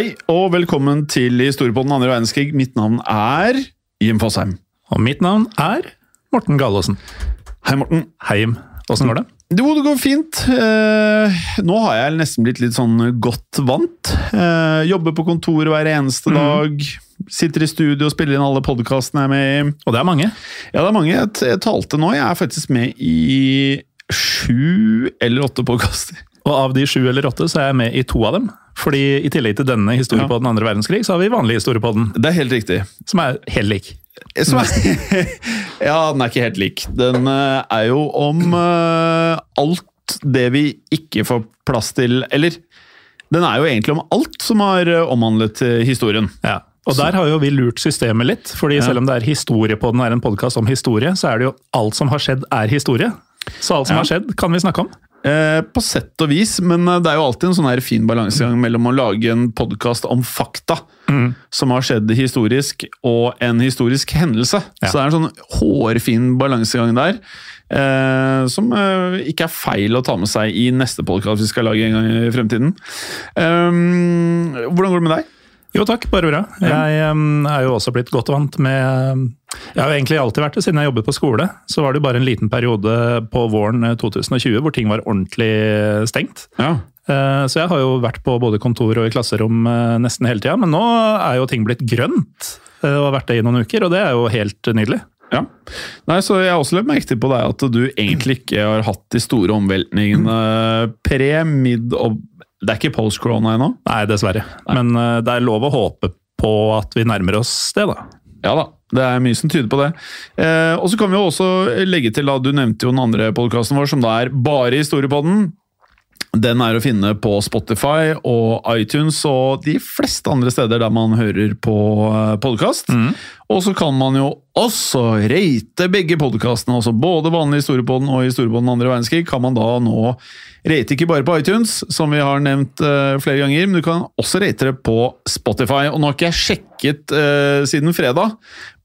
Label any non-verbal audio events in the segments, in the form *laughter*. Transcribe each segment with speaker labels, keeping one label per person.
Speaker 1: Hei og velkommen til Historie på den andre verdenskrig. Mitt navn er Jim Fosheim.
Speaker 2: Og mitt navn er Morten Galaasen.
Speaker 1: Hei, Morten.
Speaker 2: Hei, Jim. Åssen går det?
Speaker 1: Jo, det går fint. Eh, nå har jeg nesten blitt litt sånn godt vant. Eh, jobber på kontoret hver eneste dag. Sitter i studio og spiller inn alle podkastene jeg er med i.
Speaker 2: Og det er mange.
Speaker 1: Ja, det er mange. Jeg, jeg talte nå. Jeg er faktisk med i sju eller åtte podkaster.
Speaker 2: Og av de sju eller åtte så er jeg med i to av dem. Fordi i tillegg til denne historien på den andre verdenskrig, så har vi vanlig historie på den,
Speaker 1: Det er helt riktig.
Speaker 2: som er helt lik.
Speaker 1: Er, *laughs* ja, den er ikke helt lik. Den eh, er jo om eh, alt det vi ikke får plass til Eller, den er jo egentlig om alt som har eh, omhandlet historien.
Speaker 2: Ja. Og der har jo vi lurt systemet litt, fordi selv om det er historie på den er en podkast om historie, så er det jo alt som har skjedd, er historie. Så alt som
Speaker 1: Ja.
Speaker 2: har skjedd, kan vi snakke om.
Speaker 1: Eh, på sett og vis, men eh, det er jo alltid en sånn her fin balansegang mellom å lage en podkast om fakta som har skjedd historisk, og en historisk hendelse.
Speaker 2: Ja.
Speaker 1: Så det er en sånn hårfin balansegang der. Eh, som eh, ikke er feil å ta med seg i neste podkast vi skal lage en gang i fremtiden. Eh, hvordan går det med deg?
Speaker 2: Jo takk, bare bra. Jeg em, er jo også blitt godt vant med Jeg har jo egentlig alltid vært det siden jeg jobbet på skole. Så var det jo bare en liten periode på våren eh, 2020 hvor ting var ordentlig stengt.
Speaker 1: Ja.
Speaker 2: Eh, Så jeg har jo vært på både kontor og i klasserom eh, nesten hele tida. Men nå er jo ting blitt grønt eh, og har vært det i noen uker, og det er jo helt nydelig.
Speaker 1: Ja. Nei, så Jeg har også lagt merke til på deg at du egentlig ikke har hatt de store omveltningene pre, mid og Det er ikke post-corona ennå?
Speaker 2: Nei, dessverre. Men uh, det er lov å håpe på at vi nærmer oss det, da.
Speaker 1: Ja da, det er mye som tyder på det. Eh, og så kan vi jo også legge til, da, du nevnte jo den andre podkasten vår, som da er bare historiepodden. Den er å finne på Spotify og iTunes og de fleste andre steder der man hører på podkast. Og så kan man jo også rate begge podkastene, altså både vanlig Historiepodden og Historiepodden andre verdenskrig, kan man da nå rate ikke bare på iTunes, som vi har nevnt uh, flere ganger, men du kan også rate det på Spotify. Og nå har ikke jeg sjekket uh, siden fredag,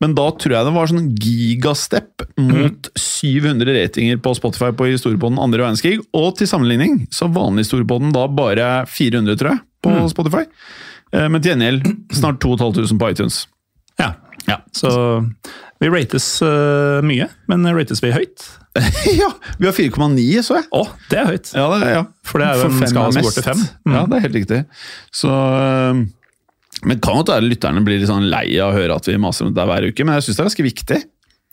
Speaker 1: men da tror jeg det var sånn gigastep mot 700 ratinger på Spotify på Historiepodden andre verdenskrig. Og til sammenligning så vanlig Historiepodden da bare 400, tror jeg, på Spotify. Uh, men til gjengjeld snart 2500 på iTunes.
Speaker 2: Ja.
Speaker 1: Ja.
Speaker 2: Så vi rates uh, mye, men rates vi høyt? *laughs*
Speaker 1: ja, vi har 4,9, så jeg.
Speaker 2: Å, det er høyt!
Speaker 1: Ja, det, ja.
Speaker 2: For det er jo en
Speaker 1: fem
Speaker 2: skala
Speaker 1: er
Speaker 2: som går til fem. Mm.
Speaker 1: Ja, det er helt riktig. Så uh, Men kan godt være lytterne blir litt sånn lei av å høre at vi maser om det hver uke, men jeg syns det er ganske viktig.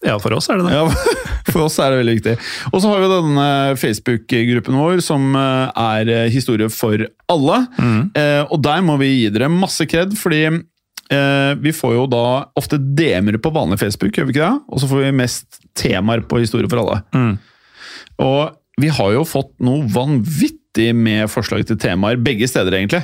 Speaker 2: Ja, for oss er det det.
Speaker 1: Ja, *laughs* For oss er det veldig viktig. Og så har vi denne Facebook-gruppen vår som øh, er historie for alle. Eh, og der må vi gi dere masse kred, fordi eh, vi får jo da ofte DM-er på vanlig Facebook, gjør vi ikke det? Og så får vi mest temaer på Historie for alle. Og vi har jo fått noe vanvittig med forslag til temaer begge steder, egentlig.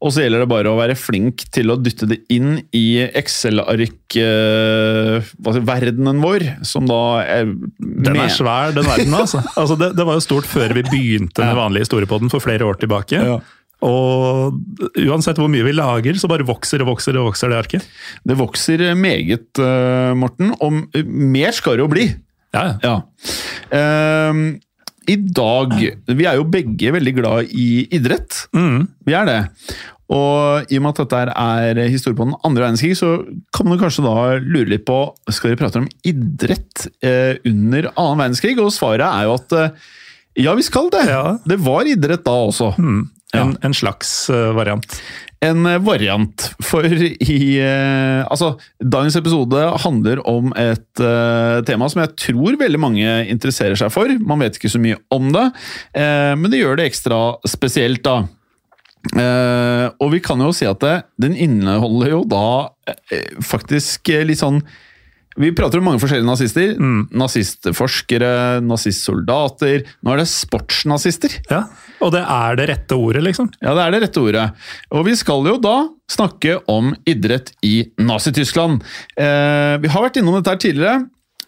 Speaker 1: Og så gjelder det bare å være flink til å dytte det inn i Excel-ark-verdenen vår, som da er
Speaker 2: Den er svær, den verdenen. Altså. *laughs* altså det, det var jo stort før vi begynte med vanlig historiepodden for flere år tilbake.
Speaker 1: Ja.
Speaker 2: Og uansett hvor mye vi lager, så bare vokser og vokser og vokser det arket.
Speaker 1: Det vokser meget, eh, Morten. Og mer skal det jo bli.
Speaker 2: Ja, ja.
Speaker 1: Ja. Ehm, I dag Vi er jo begge veldig glad i idrett.
Speaker 2: Mm.
Speaker 1: Vi er det. Og i og med at dette er historie på den andre verdenskrig, så kan man kanskje da lure litt på Skal dere prate om idrett eh, under annen verdenskrig? Og svaret er jo at eh, ja, vi skal det.
Speaker 2: Ja.
Speaker 1: Det var idrett da også.
Speaker 2: Mm. En, en slags eh, variant.
Speaker 1: En eh, variant, for i eh, Altså, dagens episode handler om et eh, tema som jeg tror veldig mange interesserer seg for. Man vet ikke så mye om det, eh, men det gjør det ekstra spesielt, da. Eh, og vi kan jo si at det, den inneholder jo da faktisk litt sånn vi prater om mange forskjellige nazister. Nazistforskere, nazistsoldater. Nå er det sportsnazister.
Speaker 2: Ja, Og det er det rette ordet, liksom.
Speaker 1: Ja, det er det rette ordet. Og vi skal jo da snakke om idrett i Nazi-Tyskland. Eh, vi har vært innom dette her tidligere.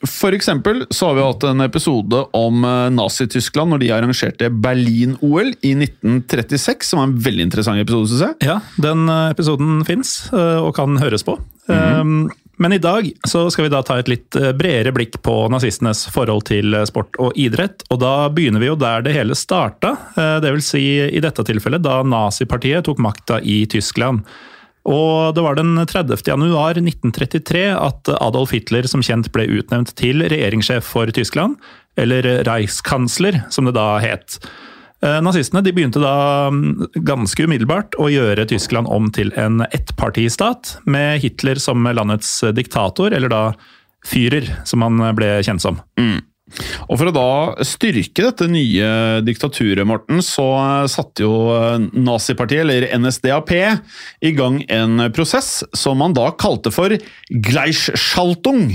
Speaker 1: For eksempel så har vi hatt en episode om eh, Nazi-Tyskland når de arrangerte Berlin-OL i 1936, som var en veldig interessant episode, synes jeg.
Speaker 2: Ja, den eh, episoden fins og kan høres på. Um, Men i dag så skal vi da ta et litt eh, bredere blikk på nazistenes forhold til eh, sport og idrett. Og da begynner vi jo der det hele starta, eh, dvs. Si i dette tilfellet da nazipartiet tok makta i Tyskland. Og det var den 30. januar 1933 at Adolf Hitler som kjent ble utnevnt til regjeringssjef for Tyskland, eller Reichskansler som det da het. Eh, Nazistene begynte da mm, ganske umiddelbart å gjøre Tyskland om til en ettpartistat, med Hitler som landets diktator, eller da Führer, som han ble kjent som.
Speaker 1: Og For å da styrke dette nye diktaturet, Morten, så satte jo nazipartiet, eller NSDAP, i gang en prosess som man da kalte for Gleichschaltung.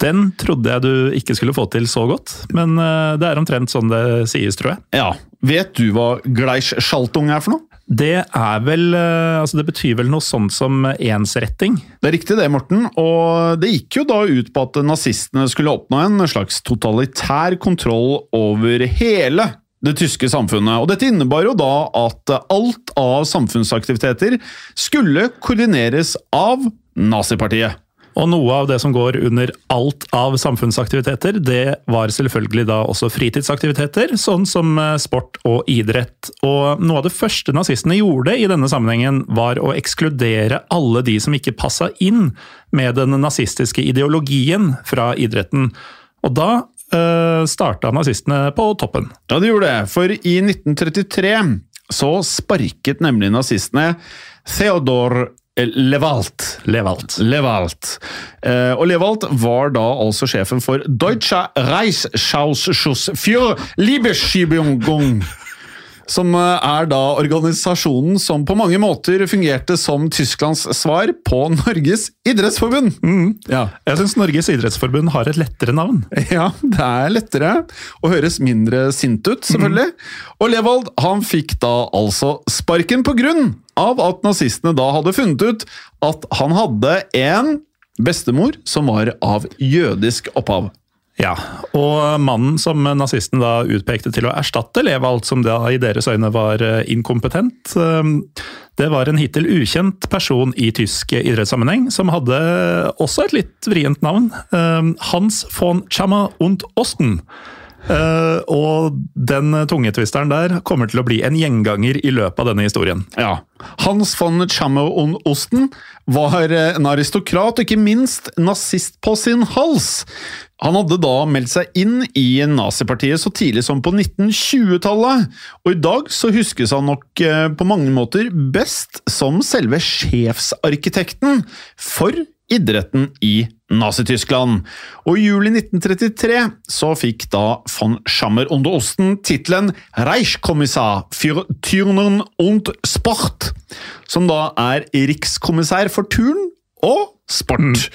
Speaker 2: Den trodde jeg du ikke skulle få til så godt, men eh, det er omtrent sånn det sies, tror jeg.
Speaker 1: Ja, Vet du hva Gleichschaltung er for noe?
Speaker 2: Det er vel eh, Altså, det betyr vel noe sånt som ensretting?
Speaker 1: Det er riktig det, Morten. Og det gikk jo da ut på at nazistene skulle oppnå en slags totalitær kontroll over hele det tyske samfunnet. Og dette innebar jo da at alt av samfunnsaktiviteter skulle koordineres av nazipartiet.
Speaker 2: Og noe av det som går under alt av samfunnsaktiviteter, det var selvfølgelig da også fritidsaktiviteter, sånn som eh, sport og idrett. Og noe av det første nazistene gjorde i denne sammenhengen, var å ekskludere alle de som ikke passa inn med den nazistiske ideologien fra idretten. Og da øh, starta nazistene på toppen.
Speaker 1: Ja, de gjorde det. For i 1933 så sparket nemlig nazistene Theodor Levalt.
Speaker 2: Levalt.
Speaker 1: Levalt. Eh, og Levalt var da altså sjefen for Deutsche Reichsausschuss für Liebeschiebung. Som eh, er da organisasjonen som på mange måter fungerte som Tysklands svar på Norges idrettsforbund. Ja.
Speaker 2: Jeg syns Norges idrettsforbund har et lettere navn. *laughs*
Speaker 1: Ja, det er lettere og høres mindre sint ut, selvfølgelig. Og Levald han fikk da altså sparken på grunn av at nazistene da hadde funnet ut at han hadde en bestemor som var av jødisk opphav.
Speaker 2: Ja, og mannen som nazisten da utpekte til å erstatte Levald, som da i deres øyne var eh, inkompetent, eh, det var en hittil ukjent person i tysk idrettssammenheng, som hadde også et litt vrient navn. eh, Hans von Chammer und Osten. Eh, og den tungetvisteren der kommer til å bli en gjenganger i løpet av denne historien.
Speaker 1: Ja. Hans von Chammer und Osten var eh, en aristokrat, og ikke minst nazist på sin hals. Han hadde da meldt seg inn i nazipartiet så tidlig som på 1920-tallet, og i dag så huskes han nok eh, på mange måter best som selve sjefsarkitekten for idretten i Nazi-Tyskland. Og i juli 1933 så fikk da von Schammer under Osten tittelen Reichskommissar für Turnen und Sport, som da er rikskommissær for turn og sport.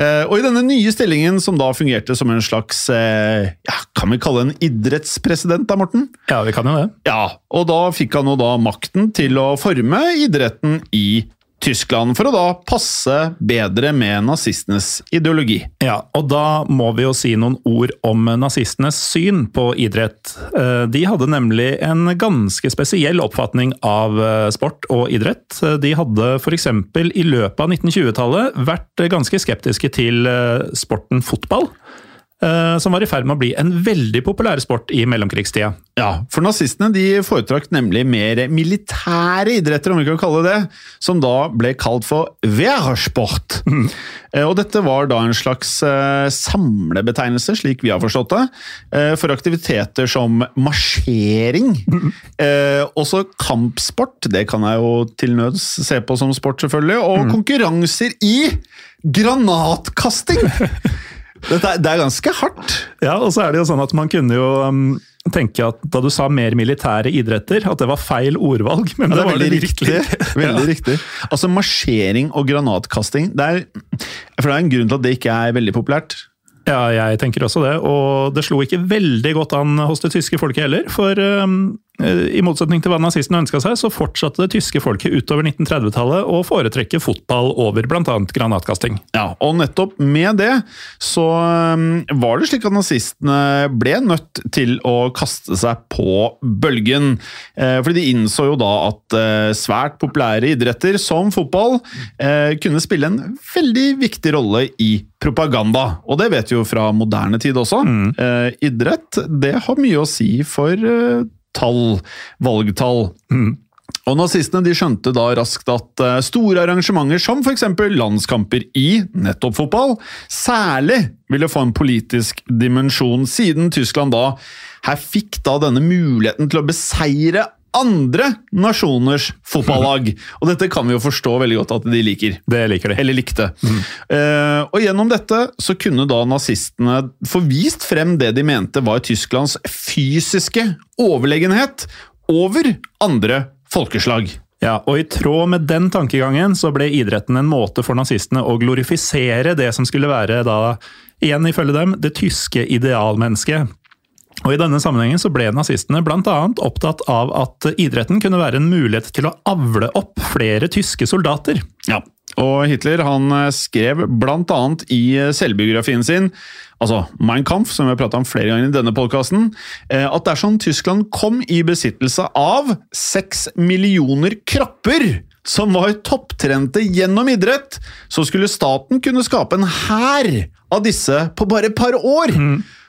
Speaker 1: Eh, og i denne nye stillingen, som da fungerte som en slags eh, ja, Kan vi kalle en idrettspresident, da, Morten?
Speaker 2: Ja, vi kan jo det.
Speaker 1: Ja, og da fikk han jo da makten til å forme idretten i Tyskland, for å da passe bedre med nazistenes ideologi.
Speaker 2: Ja, og da må vi jo si noen ord om nazistenes syn på idrett. Eh, De hadde nemlig en ganske spesiell oppfatning av eh, sport og idrett. De hadde f.eks. i løpet av 1920-tallet vært ganske skeptiske til eh, sporten fotball. Eh, Som var i ferd med å bli en veldig populær sport i mellomkrigstida.
Speaker 1: Ja, for nazistene de foretrakk nemlig mer militære idretter, om vi kan kalle det som da ble kalt for Wehrsport. Mm. Og dette var da en slags eh, samlebetegnelse, slik vi har forstått det, eh, for aktiviteter som marsjering. Mm. også kampsport, det kan jeg jo til nøds se på som sport, selvfølgelig, og konkurranser i granatkasting! *laughs* Dette det er ganske hardt.
Speaker 2: Ja, og så er det jo sånn at man kunne jo um, tenke at da du sa mer militære idretter, at det var feil ordvalg, men
Speaker 1: Ja,
Speaker 2: det, var det riktig. *laughs*
Speaker 1: Veldig riktig. Altså Marsjering og granatkasting det er, For det er en grunn til at det ikke er veldig populært.
Speaker 2: Ja, jeg tenker også det. Og det slo ikke veldig godt an hos det tyske folket heller. For um, i motsetning til hva nazistene ønska seg, så fortsatte det tyske folket utover 1930-tallet å foretrekke fotball over bl.a. granatkasting.
Speaker 1: Ja, Og nettopp med det så um, var det slik at nazistene ble nødt til å kaste seg på bølgen. Eh, fordi de innså jo da at eh, svært populære idretter som fotball eh, kunne spille en veldig viktig rolle i propaganda. Og det vet vi jo fra moderne tid også. Mm. idrett, det har mye å si for eh, tall, valgtall. Og Nazistene de skjønte da raskt at eh, store arrangementer som f.eks. landskamper i nettopp fotball, særlig ville få en politisk dimensjon, siden Tyskland da her fikk da denne muligheten til å beseire andre nasjoners fotballag. Og dette kan vi jo forstå veldig godt at de liker.
Speaker 2: Det liker de.
Speaker 1: Eller likte. Eh, og gjennom dette så kunne da nazistene få vist frem det de mente var Tysklands fysiske overlegenhet over andre folkeslag.
Speaker 2: Ja, og I tråd med den tankegangen så ble idretten en måte for nazistene å glorifisere det som skulle være da, igjen ifølge dem, det tyske idealmennesket. Og I denne sammenhengen så ble nazistene bl.a. opptatt av at idretten kunne være en mulighet til å avle opp flere tyske soldater.
Speaker 1: Ja, og Hitler han eh, skrev bl.a. i eh, selvbiografien sin, altså Mein Kampf, som vi har pratet om flere ganger i denne podkasten, at dersom Tyskland kom i besittelse av seks millioner kropper som var topptrente gjennom idrett, så skulle staten kunne skape en hær av disse på bare et par år.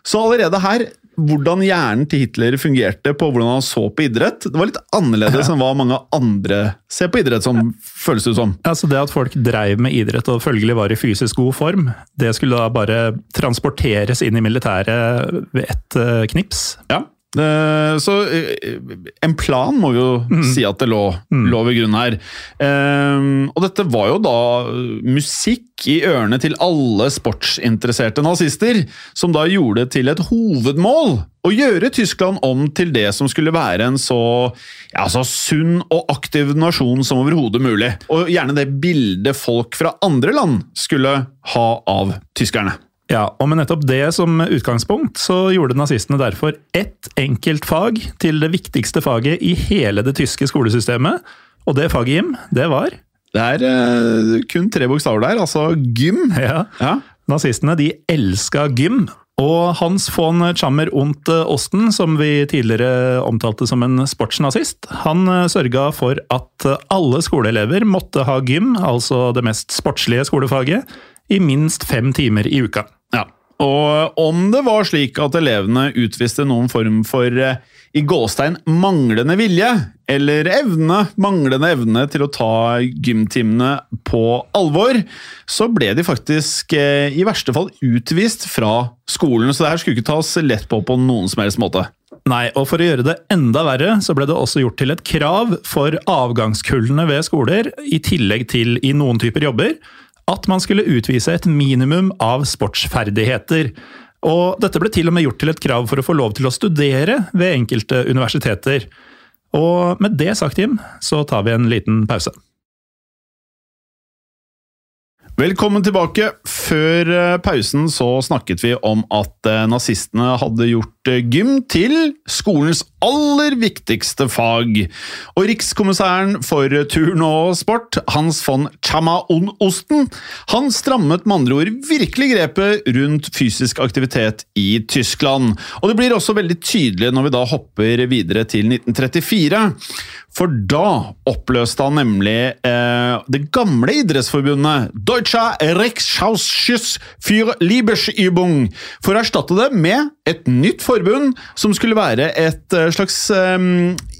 Speaker 1: Så allerede her hvordan hjernen til Hitler fungerte på hvordan han så på idrett. Det var litt annerledes enn hva mange andre ser på idrett som, føles det som.
Speaker 2: Altså Det at folk dreiv med idrett og følgelig var i fysisk god form, det skulle da bare transporteres inn i militæret ved ett eh, knips.
Speaker 1: Ja. Eh, Så eh, en plan må vi jo si at det lå, lå ved grunn her. Um, Og dette var jo da musikk i ørene til alle sportsinteresserte nazister, som da gjorde det til et hovedmål å gjøre Tyskland om til det som skulle være en så, ja, så sunn og aktiv nasjon som overhodet mulig. Og gjerne det bildet folk fra andre land skulle ha av tyskerne.
Speaker 2: Ja, og med nettopp det som utgangspunkt, så gjorde nazistene derfor ett enkelt fag til det viktigste faget i hele det tyske skolesystemet. Og det faget, Jim, det var
Speaker 1: Det er eh, kun tre bokstaver der, altså gym.
Speaker 2: Ja.
Speaker 1: Ja.
Speaker 2: Nazistene de elska gym. Og Hans von Chammer und Osten, som vi tidligere omtalte som en sportsnazist, han eh, sørga for at alle skoleelever måtte ha gym, altså det mest sportslige skolefaget, i minst fem timer i uka.
Speaker 1: Ja, og om det var slik at elevene utviste noen form for eh, i gåstein manglende vilje, eller evne, manglende evne til å ta gymtimene på alvor, så ble de faktisk eh, i verste fall utvist fra skolen, så det her skulle ikke tas lett på på noen som helst måte.
Speaker 2: Nei, og for å gjøre det enda verre, så ble det også gjort til et krav for avgangskullene ved skoler, i tillegg til i noen typer jobber, at man skulle utvise et minimum av sportsferdigheter. Og dette ble til og med gjort til et krav for å få lov til å studere ved enkelte universiteter. Og med det sagt, Jim, så tar vi en liten pause.
Speaker 1: Velkommen tilbake. Før eh, pausen så snakket vi om at eh, nazistene hadde gjort eh, gym til skolens aller viktigste fag. Og rikskommissæren for turn og sport, Hans von Chamaun-Osten, han strammet med andre ord virkelig grepet rundt fysisk aktivitet i Tyskland. Og det blir også veldig tydelig når vi da hopper videre til 1934. For da oppløste han nemlig eh, det gamle idrettsforbundet Deutscher Rechtschausschuss für Liebesübung, for å erstatte det med et nytt forbund som skulle være et eh, slags eh,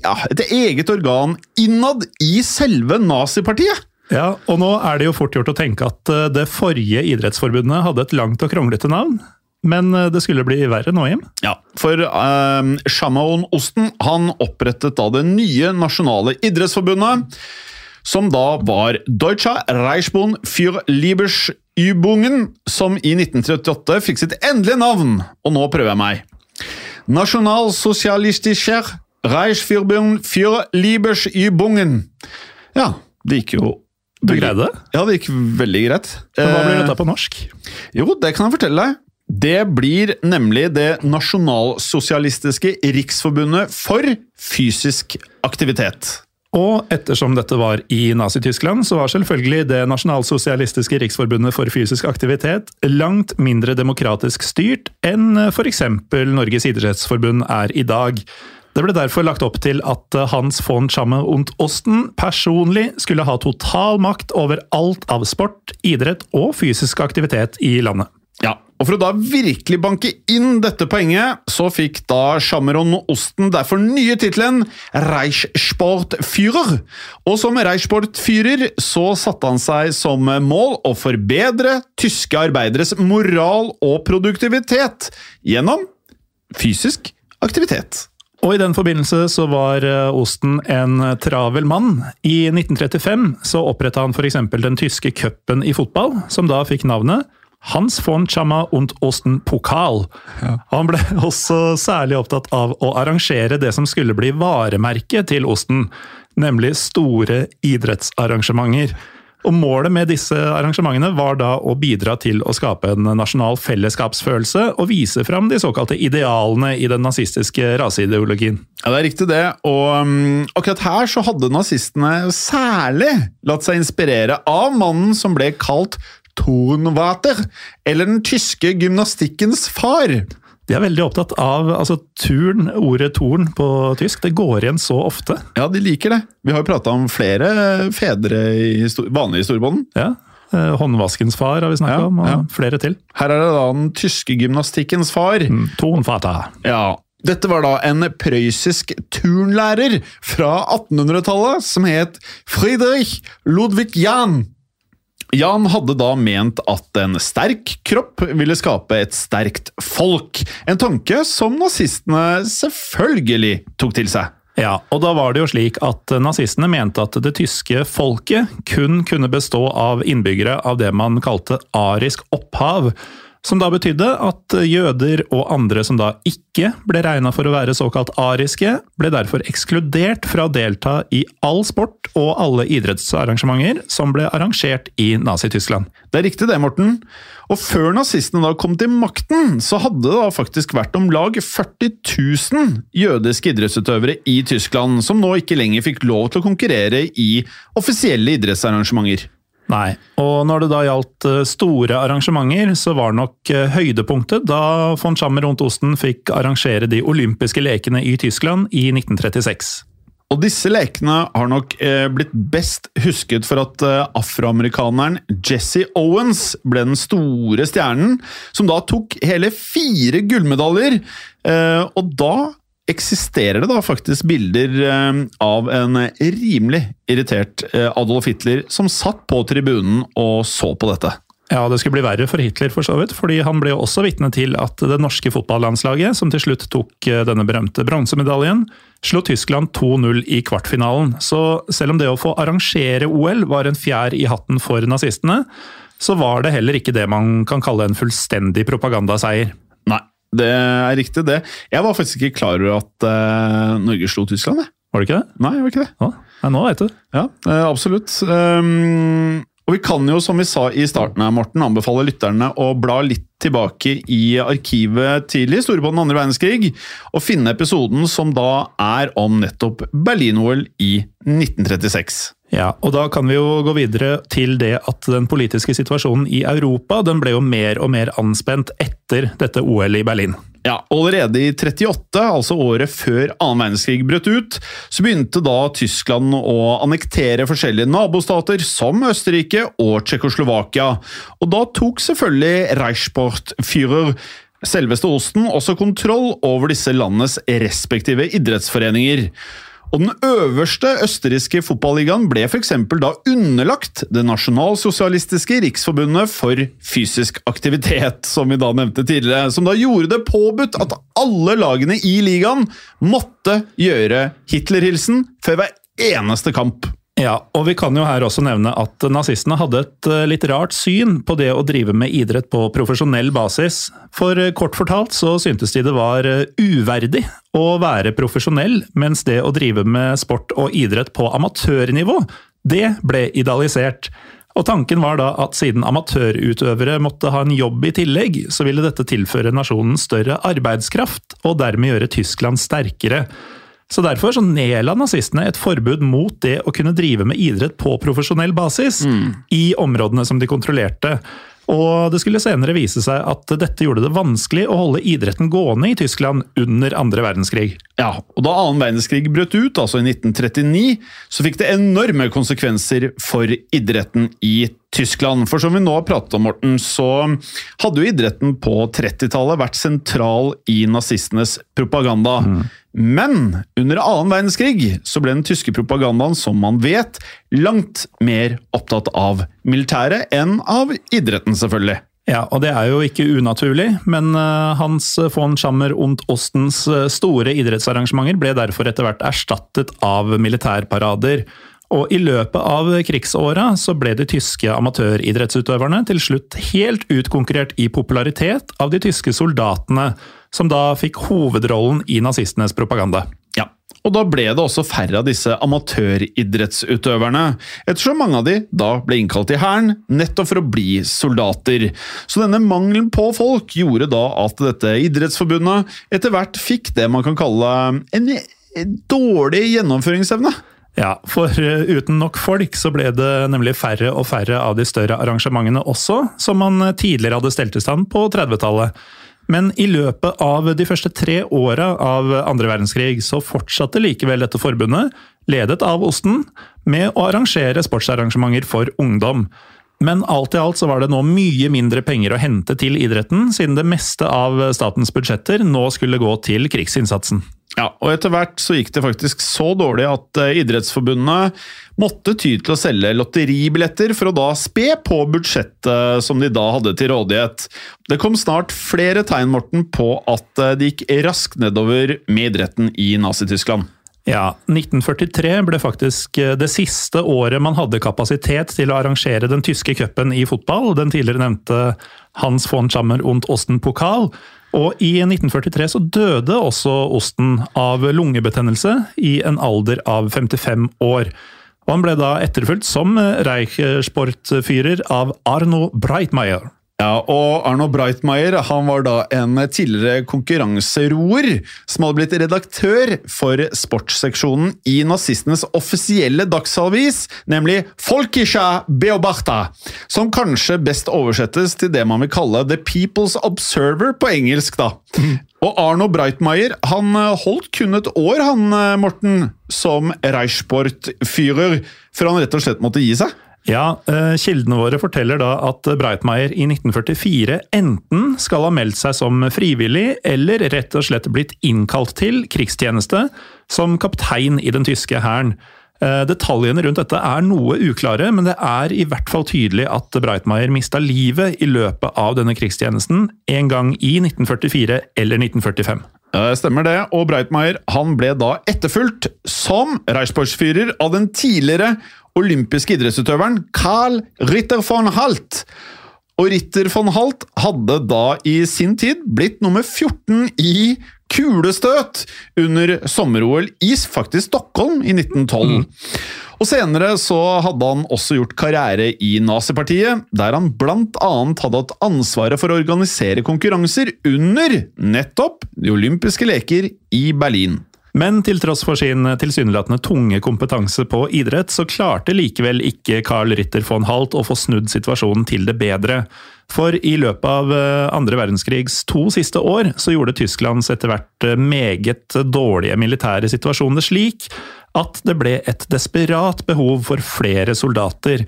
Speaker 1: ja, et eget organ innad i selve nazipartiet.
Speaker 2: Ja, og nå er det jo fort gjort å tenke at eh, det forrige idrettsforbundet hadde et langt og kronglete navn. Men eh, det skulle bli verre nå, Jim.
Speaker 1: Ja, for um, Shamaon Osten han opprettet da det nye nasjonale idrettsforbundet, som da var Deutscher Reichsbund für Liebersübungen, som i 1938 fikk sitt endelige navn, og nå prøver jeg meg. Nationalsozialistischer Reichsverbund für Liebesübungen. Ja, det gikk jo
Speaker 2: Du greide det?
Speaker 1: Ja, det gikk veldig greit.
Speaker 2: Men hva blir
Speaker 1: Eh,
Speaker 2: dette på norsk?
Speaker 1: jo, det kan jeg fortelle deg. Det blir nemlig det nasjonalsosialistiske riksforbundet for fysisk aktivitet.
Speaker 2: Og ettersom dette var i Nazi-Tyskland, så var selvfølgelig det nasjonalsosialistiske riksforbundet for fysisk aktivitet langt mindre demokratisk styrt enn f.eks. Norges idrettsforbund er i dag. Det ble derfor lagt opp til at Hans von Chamme und Osten personlig skulle ha total makt over alt av sport, idrett og fysisk aktivitet i landet.
Speaker 1: Ja, og For å da virkelig banke inn dette poenget, så fikk da Shammeron Osten derfor nye tittelen Reichsportführer. Og som Reichsportführer så satte han seg som mål å forbedre tyske arbeideres moral og produktivitet gjennom fysisk aktivitet.
Speaker 2: Og i den forbindelse så var eh, Osten en travel mann. I 1935 så oppretta han f.eks. den tyske cupen i fotball, som da fikk navnet Hans von Chama und Osten Pokal. Han ble også særlig opptatt av å arrangere det som skulle bli varemerket til Osten, nemlig store idrettsarrangementer. Og Målet med disse arrangementene var da å bidra til å skape en nasjonal fellesskapsfølelse og vise fram de såkalte idealene i den nazistiske raseideologien.
Speaker 1: Ja, det er riktig det, og um, akkurat her så hadde nazistene særlig latt seg inspirere av mannen som ble kalt Tornwater, eller den tyske gymnastikkens far.
Speaker 2: De er veldig opptatt av altså, turn, ordet torn på tysk. Det går igjen så ofte.
Speaker 1: Ja, de liker det. Vi har jo prata om flere fedre i histor vanlig historiebånd.
Speaker 2: Ja. Eh, Håndvaskens far har vi snakka
Speaker 1: Ja,
Speaker 2: om, og
Speaker 1: ja.
Speaker 2: flere til.
Speaker 1: Her er det da den tyske gymnastikkens far.
Speaker 2: Mm, Tonfata.
Speaker 1: Ja, dette var da en prøyssisk turnlærer fra 1800-tallet som het Friedrich Ludwig Jahn. Jan hadde da ment at en sterk kropp ville skape et sterkt folk. En tanke som nazistene selvfølgelig tok til seg.
Speaker 2: Ja, og da var det jo slik at nazistene mente at det tyske folket kun kunne bestå av innbyggere av det man kalte arisk opphav. Som da betydde at jøder og andre som da ikke ble regna for å være såkalt ariske, ble derfor ekskludert fra å delta i all sport og alle idrettsarrangementer som ble arrangert i Nazi-Tyskland.
Speaker 1: Det er riktig det, Morten. Og før nazistene da kom til makten, så hadde det da faktisk vært om lag 40 000 jødiske idrettsutøvere i Tyskland, som nå ikke lenger fikk lov til å konkurrere i offisielle idrettsarrangementer.
Speaker 2: Nei, og når det da gjaldt eh, store arrangementer, så var nok eh, høydepunktet da von Schammer rundt Osten fikk arrangere de olympiske lekene i Tyskland i 1936.
Speaker 1: Og disse lekene har nok eh, blitt best husket for at afroamerikaneren Jesse Owens ble den store stjernen, som da tok hele fire gullmedaljer. Og da eksisterer det da faktisk bilder eh, av en rimelig irritert eh, Adolf Hitler som satt på tribunen og så på dette.
Speaker 2: Ja, det skulle bli verre for Hitler, for så vidt, fordi han ble jo også vitne til at det norske fotballandslaget, som til slutt tok eh, denne berømte bronsemedaljen, slo Tyskland 2-0 i kvartfinalen. Så selv om det å få arrangere OL var en fjær i hatten for nazistene, så var det heller ikke det man kan kalle en fullstendig propagandaseier.
Speaker 1: Nei, det er riktig, det. Jeg var faktisk ikke klar over at uh, Norge slo Tyskland, jeg.
Speaker 2: Var det ikke det?
Speaker 1: Nei, jeg var ikke det.
Speaker 2: Ja, nei, nå vet du.
Speaker 1: Ja, uh, absolutt. Um, Og vi kan jo, som vi sa i starten her, Morten, anbefale lytterne å bla litt tilbake i arkivet tidlig, store på den andre verdenskrig, og finne episoden som da er om nettopp Berlin-OL i 1936.
Speaker 2: Ja, og da kan vi jo gå videre til det at den politiske situasjonen i Europa den ble jo mer og mer anspent etter dette OL i Berlin.
Speaker 1: Ja, Allerede i 38, altså året før annen verdenskrig brøt ut, så begynte da Tyskland å annektere forskjellige nabostater, som Østerrike og Tsjekkoslovakia. Og da tok selvfølgelig Reichsportführer selveste Osten også kontroll over disse landenes respektive idrettsforeninger. Og Den øverste østerrikske fotballigaen ble f.eks. da underlagt Det nasjonalsosialistiske riksforbundet for fysisk aktivitet, som vi da nevnte tidligere, som da gjorde det påbudt at alle lagene i ligaen måtte gjøre Hitler-hilsen før hver eneste kamp.
Speaker 2: Ja, og vi kan jo her også nevne at nazistene hadde et eh, litt rart syn på det å drive med idrett på profesjonell basis. For eh, kort fortalt så syntes de det var eh, uverdig å være profesjonell, mens det å drive med sport og idrett på amatørnivå, det ble idealisert. Og tanken var da at siden amatørutøvere måtte ha en jobb i tillegg, så ville dette tilføre nasjonen større arbeidskraft, og dermed gjøre Tyskland sterkere. Så Derfor så nedla nazistene et forbud mot det å kunne drive med idrett på profesjonell basis i områdene som de kontrollerte. Og det skulle senere vise seg at dette gjorde det vanskelig å holde idretten gående i Tyskland under andre verdenskrig.
Speaker 1: Ja, og Da annen verdenskrig brøt ut, altså i 1939, så fikk det enorme konsekvenser for idretten i Tyskland. For som vi nå har pratet om, Morten, så hadde jo idretten på 30-tallet vært sentral i nazistenes propaganda. Men under annen verdenskrig så ble den tyske propagandaen, som man vet, langt mer opptatt av militæret enn av idretten, selvfølgelig.
Speaker 2: Ja, og det er jo ikke unaturlig, men eh, Hans von Schammer und Ostens eh, store idrettsarrangementer ble derfor etter hvert erstattet av militærparader. Og i løpet av krigsåra så ble de tyske amatøridrettsutøverne til slutt helt utkonkurrert i popularitet av de tyske soldatene, som da fikk hovedrollen i nazistenes propaganda.
Speaker 1: Ja, og da ble det også færre av disse amatøridrettsutøverne, ettersom mange av de da ble innkalt i hæren nettopp for å bli soldater. Så denne mangelen på folk gjorde da at dette idrettsforbundet etter hvert fikk det man kan kalle en dårlig gjennomføringsevne.
Speaker 2: Ja, for eh, uten nok folk så ble det nemlig færre og færre av de større arrangementene også, som man tidligere hadde stelt i stand på 30-tallet. Men i løpet av de første tre åra av andre verdenskrig så fortsatte likevel dette forbundet, ledet av Osten, med å arrangere sportsarrangementer for ungdom. Men alt i alt så var det nå mye mindre penger å hente til idretten, siden det meste av statens budsjetter nå skulle gå til krigsinnsatsen.
Speaker 1: Ja, og etter hvert så gikk det faktisk så dårlig at eh, Idrettsforbundet måtte ty til å selge lotteribilletter for å da spe på budsjettet som de da hadde til rådighet. Det kom snart flere tegn, Morten, på at eh, det gikk raskt nedover med idretten i Nazi-Tyskland.
Speaker 2: Ja, 1943 ble faktisk eh, det siste året man hadde kapasitet til å arrangere den tyske cupen i fotball, den tidligere nevnte Hans von Schammer und Osten Pokal. Og i 1943 så døde også Osten av lungebetennelse i en alder av 55 år. Og han ble da etterfulgt som Reichsportfyrer av Arno Breitmeier.
Speaker 1: Ja, og Arno Breitmeier han var da en tidligere konkurranseroer som hadde blitt redaktør for sportsseksjonen i nazistenes offisielle dagsavis, nemlig Folkisha Beobachta, som kanskje best oversettes til det man vil kalle The People's Observer på engelsk. da. Og Arno Breitmeier han holdt kun et år, han Morten, som Reichsportfyrer, før han rett og slett måtte gi seg.
Speaker 2: Ja, eh, Kildene våre forteller da at Breitmeier i 1944 enten skal ha meldt seg som frivillig, eller rett og slett blitt innkalt til krigstjeneste som kaptein i den tyske hæren. Eh, Detaljene rundt dette er noe uklare, men det er i hvert fall tydelig at Breitmeier mista livet i løpet av denne krigstjenesten en gang i 1944 eller 1945.
Speaker 1: Stemmer det, og Breitmeier han ble da etterfulgt som Reichsportsfyrer av den tidligere olympiske idrettsutøveren Carl Ritter von Halt. Og Ritter von Halt hadde da i sin tid blitt nummer 14 i kulestøt under sommer-OL i faktisk Stockholm i 1912. Og senere så hadde han også gjort karriere i nazipartiet, der han annet hadde hatt ansvaret for å organisere konkurranser under nettopp de olympiske leker i Berlin.
Speaker 2: Men til tross for sin tilsynelatende tunge kompetanse på idrett, så klarte likevel ikke Carl Ritter von Halt å få snudd situasjonen til det bedre. For i løpet av eh, andre verdenskrigs to siste år så gjorde Tysklands etter hvert eh, meget dårlige militære situasjoner slik at det ble et desperat behov for flere soldater.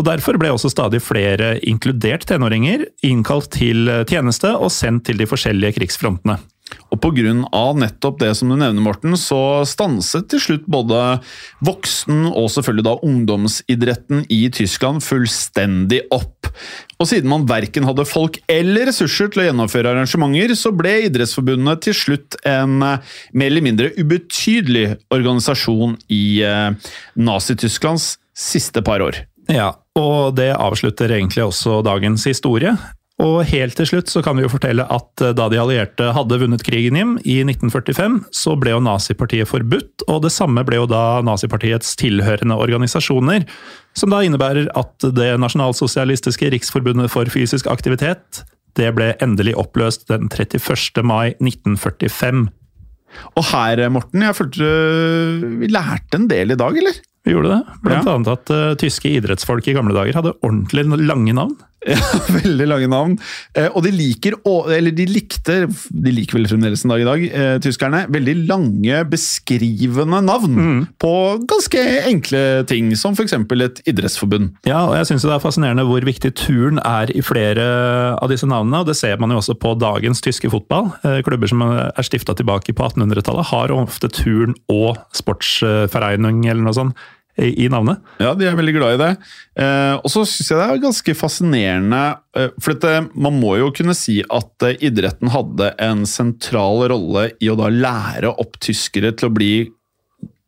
Speaker 2: Og Derfor ble også stadig flere, inkludert tenåringer, innkalt til tjeneste og sendt til de forskjellige krigsfrontene.
Speaker 1: Og pga. nettopp det som du nevner, Morten, så stanset til slutt både voksen- og selvfølgelig da ungdomsidretten i Tyskland fullstendig opp. Og siden man verken hadde folk eller ressurser til å gjennomføre arrangementer, så ble Idrettsforbundet til slutt en mer eller mindre ubetydelig organisasjon i eh, Nazi-Tysklands siste par år.
Speaker 2: Ja, og det avslutter egentlig også dagens historie. Og helt til slutt så kan vi jo fortelle at eh, da de allierte hadde vunnet krigen hjem i 1945, så ble jo nazipartiet forbudt, og det samme ble jo da nazipartiets tilhørende organisasjoner. Som da innebærer at Det nasjonalsosialistiske riksforbundet for fysisk aktivitet det ble endelig oppløst den 31. mai 1945.
Speaker 1: Og her, Morten, jeg følte øh, vi lærte en del i dag, eller?
Speaker 2: Vi gjorde det. Blant
Speaker 1: Ja.
Speaker 2: annet at uh, tyske idrettsfolk i gamle dager hadde ordentlig lange navn.
Speaker 1: Ja, *laughs* veldig lange navn. Eh, og de liker, eller de likte, de liker vel fremdeles en dag i dag, eh, tyskerne, veldig lange, beskrivende navn på ganske enkle ting, som f.eks. et idrettsforbund.
Speaker 2: Ja, og jeg syns det er fascinerende hvor viktig turn er i flere av disse navnene. og Det ser man jo også på dagens tyske fotball. Eh, Klubber som er stifta tilbake på 1800-tallet, har ofte turn og sportsforening eller noe sånt i navnet.
Speaker 1: Ja, de er veldig glad i det. Eh, og så syns jeg det er ganske fascinerende, eh, for dette, man må jo kunne si at eh, idretten hadde en sentral rolle i å da lære opp tyskere til å bli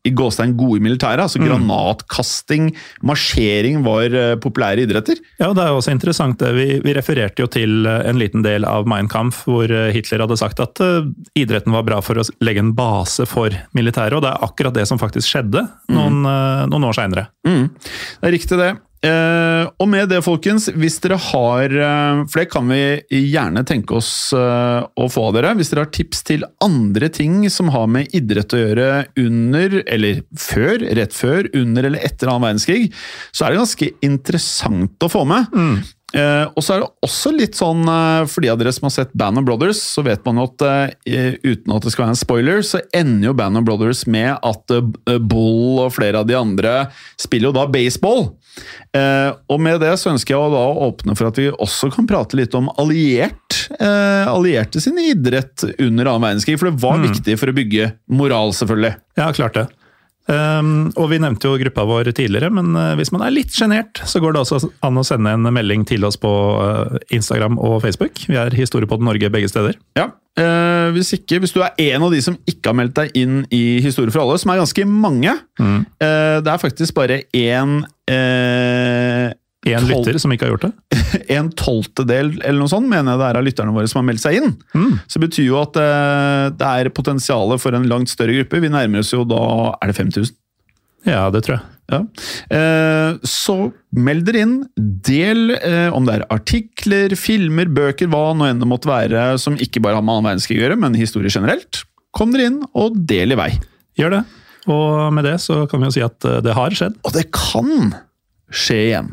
Speaker 1: i gåstein gode i militæret. Altså granatkasting, marsjering var uh, populære idretter.
Speaker 2: Ja, det er også interessant det. Vi, vi refererte jo til eh, en liten del av Mein Kampf, hvor eh, Hitler hadde sagt at uh, idretten var bra for å legge en base for militæret, og det er akkurat det som faktisk skjedde noen, eh, noen år seinere.
Speaker 1: Mm. Det er riktig, det. Eh, og med det, folkens, hvis dere har uh, For det kan vi gjerne tenke oss uh, å få av dere. Hvis dere har tips til andre ting som har med idrett å gjøre under, eller før, rett før, under eller etter annen verdenskrig, så er det ganske interessant å få med. Eh, og så er det også litt sånn, eh, for de av dere som har sett Band of Brothers, så vet man jo at eh, uten at det skal være en spoiler, så ender jo Band of Brothers med at eh, Bull og flere av de andre spiller jo da baseball. Eh, og med det så ønsker jeg å da åpne for at vi også kan prate litt om alliert, eh, allierte sin idrett under annen verdenskrig, for det var viktig for å bygge moral, selvfølgelig.
Speaker 2: Ja, klart det. Um, og Vi nevnte jo gruppa vår tidligere, men uh, hvis man er litt sjenert, så går det også an å sende en melding til oss på uh, Instagram og Facebook. Vi er Historiepodden Norge begge steder.
Speaker 1: Ja, uh, hvis ikke, hvis du er en av de som ikke har meldt deg inn i Historie for alle, som er ganske mange eh, Det er faktisk bare én
Speaker 2: En lytter som ikke har gjort det. *laughs*
Speaker 1: en tolvtedel eller noe sånt, mener jeg det er av lytterne våre som har meldt seg inn. Så det betyr jo at eh, det er potensialet for en langt større gruppe. Vi nærmer oss jo da Er det 5000?
Speaker 2: Ja, det tror jeg.
Speaker 1: Ja. Eh, så meld dere inn. Del eh, om det er artikler, filmer, bøker, hva nå enn det måtte være som ikke bare har med annen verdenskrig å gjøre, men historie generelt. Kom dere inn, og del i vei.
Speaker 2: Gjør det. Og med det så kan vi jo si at det har skjedd.
Speaker 1: Og det kan skje igjen.